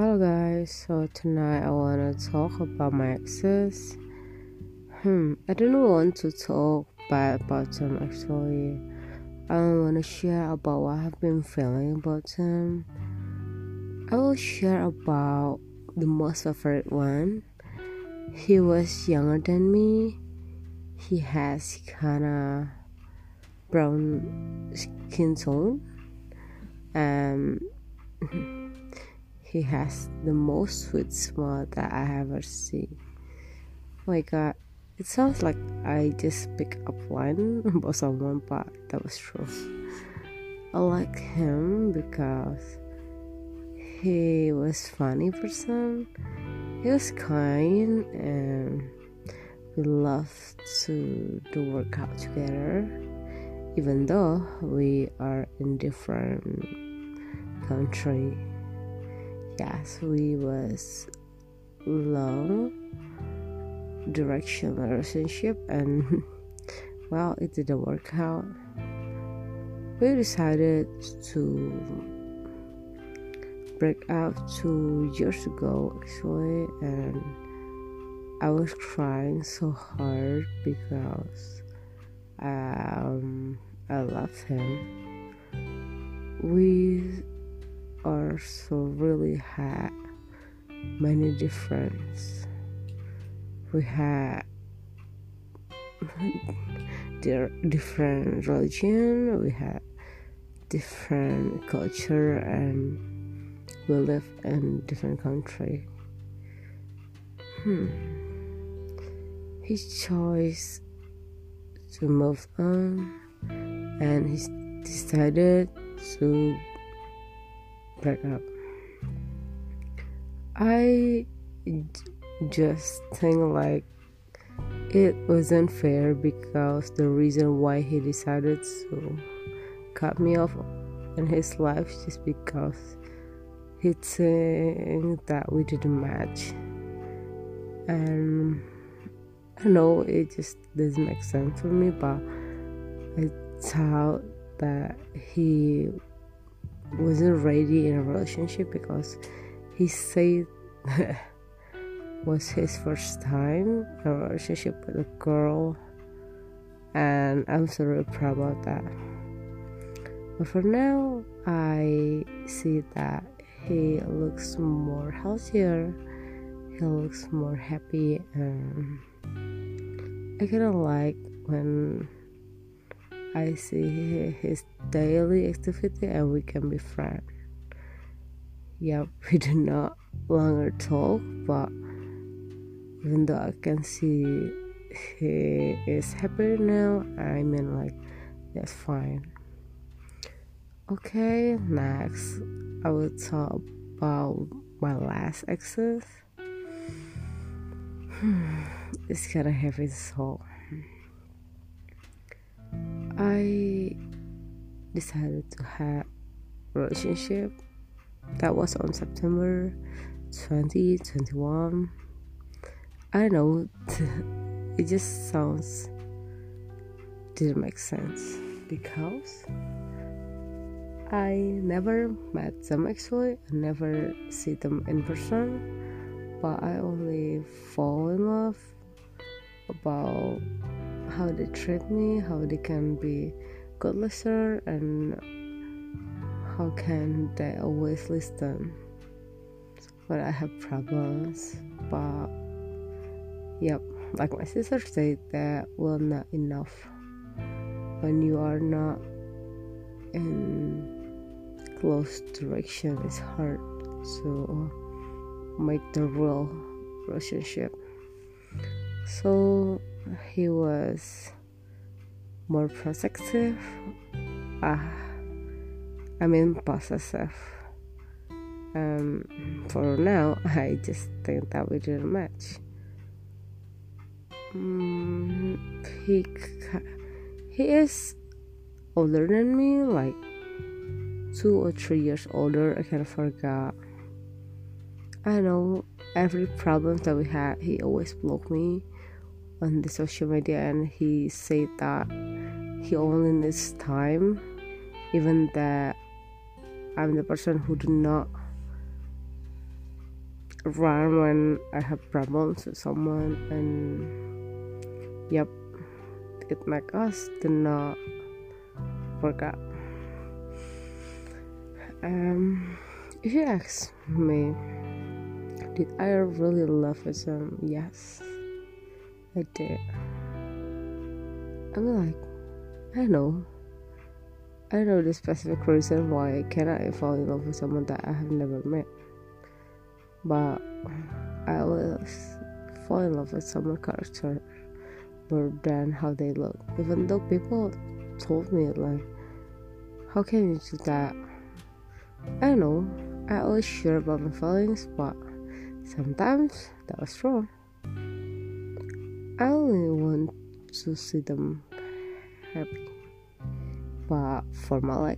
Hello guys, so tonight I wanna talk about my exes. Hmm, I don't want to talk bad about them actually. I don't wanna share about what I've been feeling about them. I will share about the most favorite one. He was younger than me. He has kinda brown skin tone. Um he has the most sweet smile that I ever see. Oh my god, it sounds like I just picked up one about someone, but that was true. I like him because he was funny person. He was kind and we loved to do workout together even though we are in different country yes we was long direction relationship and well it didn't work out. We decided to break up two years ago actually and i was crying so hard because um, i love him. We are so really had many difference. We had different religion, we had different culture, and we live in different country. Hmm. His choice to move on, and he decided to break up. I just think like it wasn't fair because the reason why he decided to cut me off in his life just because he think that we didn't match and I know it just doesn't make sense for me but I thought that he wasn't ready in a relationship because he said was his first time in a relationship with a girl and I'm so really proud about that. But for now I see that he looks more healthier, he looks more happy and I kinda like when I see his daily activity and we can be friends. Yeah, we do not longer talk, but even though I can see he is happy now, I mean, like, that's fine. Okay, next, I will talk about my last exes. it's kind of heavy, so I decided to have relationship that was on September 2021. I don't know it just sounds didn't make sense because I never met them actually. I never see them in person, but I only fall in love about how they treat me, how they can be good listener, and how can they always listen when I have problems. But yep, like my sister said, that will not enough when you are not in close direction. It's hard to make the real relationship. So he was more protective. Uh, I mean, possessive. Um, for now, I just think that we didn't match. Um, he he is older than me, like two or three years older. I kind of forgot. I know every problem that we had, he always blocked me on the social media and he said that he only needs time even that i'm the person who do not run when I have problems with someone, and yep, it make us to not work out. Um, if you ask me, did I really love him? Yes, I did. I'm like, I know. I know the specific reason why I cannot fall in love with someone that I have never met. But I always fall in love with someone's character more than how they look. Even though people told me like, how can you do that? I know. I always sure about my feelings, but sometimes that was wrong. I only want to see them happy. But for my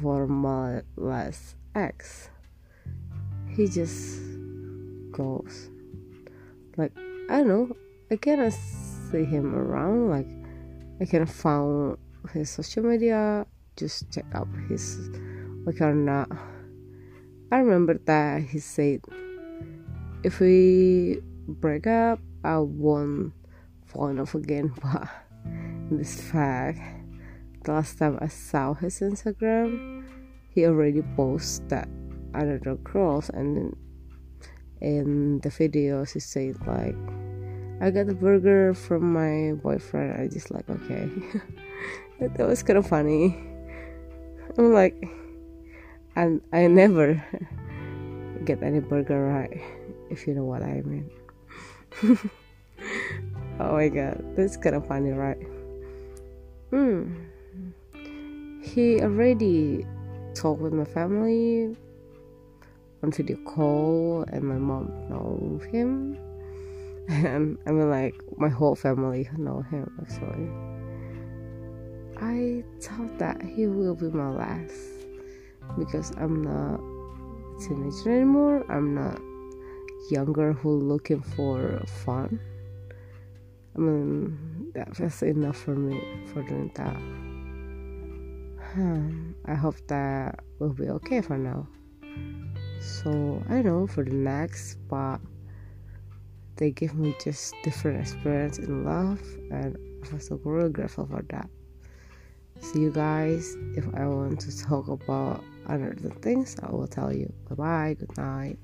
for my last ex, he just goes like I don't know. I cannot see him around. Like I can find his social media, just check up his like or not. I remember that he said, if we break up, I won't fall in love again. But this fact, the last time I saw his Instagram, he already posted that another girls and in the videos he said like I got the burger from my boyfriend. I just like okay. that was kind of funny. I'm like and I never get any burger right, if you know what I mean. Oh my god, that's kind of funny, right? Hmm. He already talked with my family on video call, and my mom knows him, and I mean like my whole family know him actually. I thought that he will be my last because I'm not a teenager anymore. I'm not younger who looking for fun. I mean, that's enough for me for doing that. Hmm, I hope that will be okay for now. So I know for the next part, they give me just different experience in love, and I'm so really grateful for that. See you guys. If I want to talk about other things, I will tell you. Bye bye. Good night.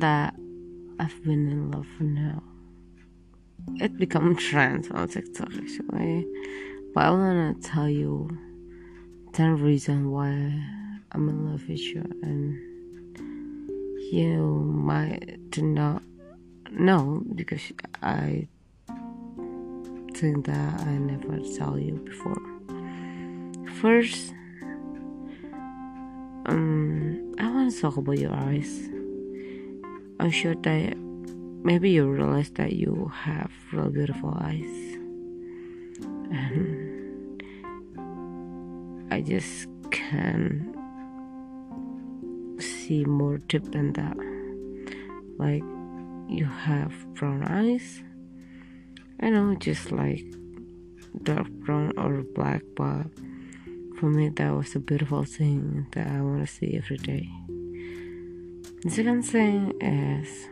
That I've been in love for now. It become trend on TikTok actually. But I wanna tell you ten reasons why I'm in love with you and you might not know because I think that I never tell you before. First, um, I want to talk about your eyes. I'm sure that maybe you realize that you have really beautiful eyes and I just can see more deep than that. Like you have brown eyes. I know, just like dark brown or black, but for me, that was a beautiful thing that I want to see every day. The second thing is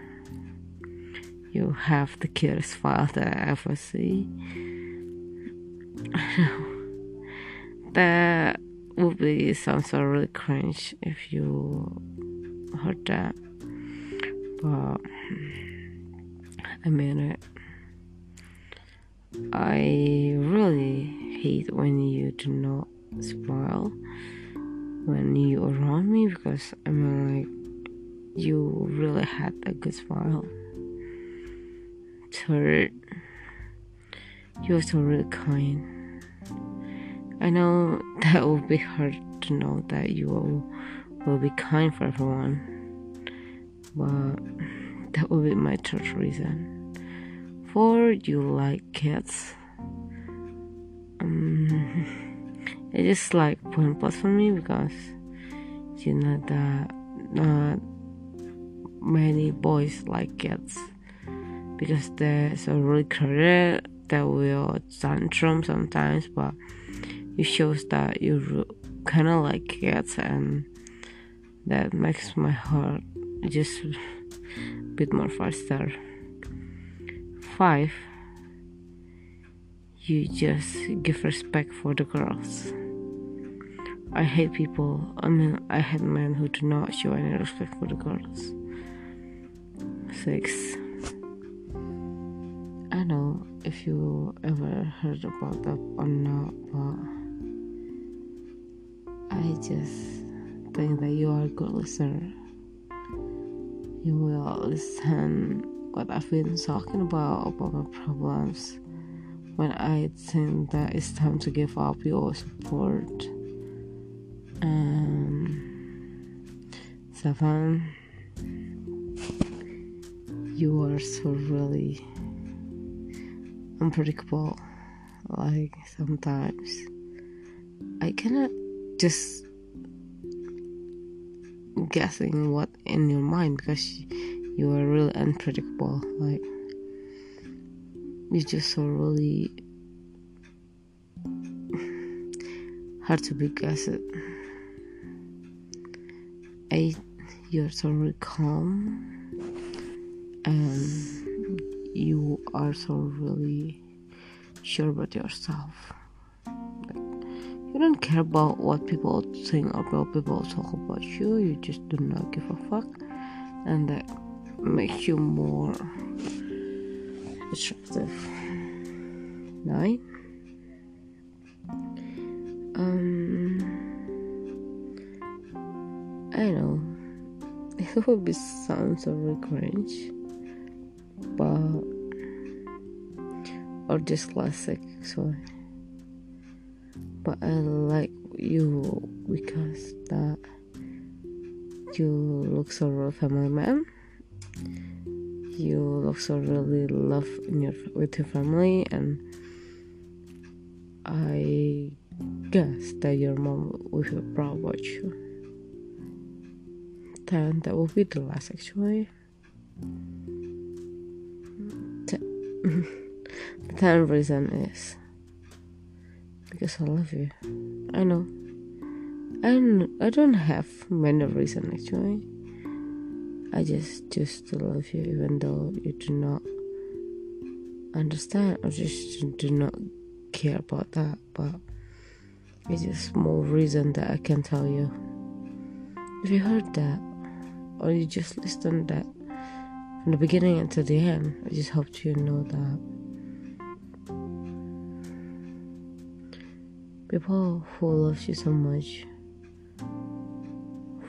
you have the cutest father I ever see that would be sounds so really cringe if you heard that. But I mean it. I really hate when you do not smile when you around me because I mean like you really had a good smile. Third, you're so really kind. I know that will be hard to know that you will, will be kind for everyone, but that will be my third reason. For you like cats, um, it is like point plus for me because you know that not many boys like kids because there's a really crowded that will tantrum sometimes but it shows that you kind of like kids and that makes my heart just a bit more faster five you just give respect for the girls I hate people. I mean, I hate men who do not show any respect for the girls. Six. I know if you ever heard about that or not, but I just think that you are a good listener. You will listen what I've been talking about about my problems. When I think that it's time to give up your support um, seven you are so really unpredictable. Like sometimes i cannot just guessing what in your mind because you are really unpredictable. Like you just so really hard to be guessed. I you're so really calm and you are so really sure about yourself. You don't care about what people think or what people talk about you you just do not give a fuck and that makes you more attractive. Nine um I know. It would be sounds so cringe, but or just classic so. But I like you because that you look so real family man. You look so really love in your with your family and I guess that your mom will feel proud about you. 10 that will be the last actually the 10th reason is because I love you. I know. And I don't have many reasons actually. I just choose to love you even though you do not understand. Or just do not care about that but it's just more reason that I can tell you. If you heard that or you just listened that from the beginning until the end. I just hope you know that people who love you so much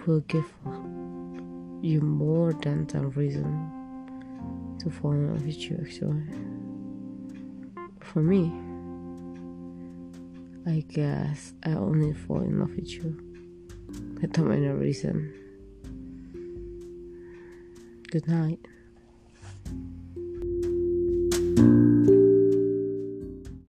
will give you more than some reason to fall in love with you actually. For me, I guess I only fall in love with you without any reason. Good night.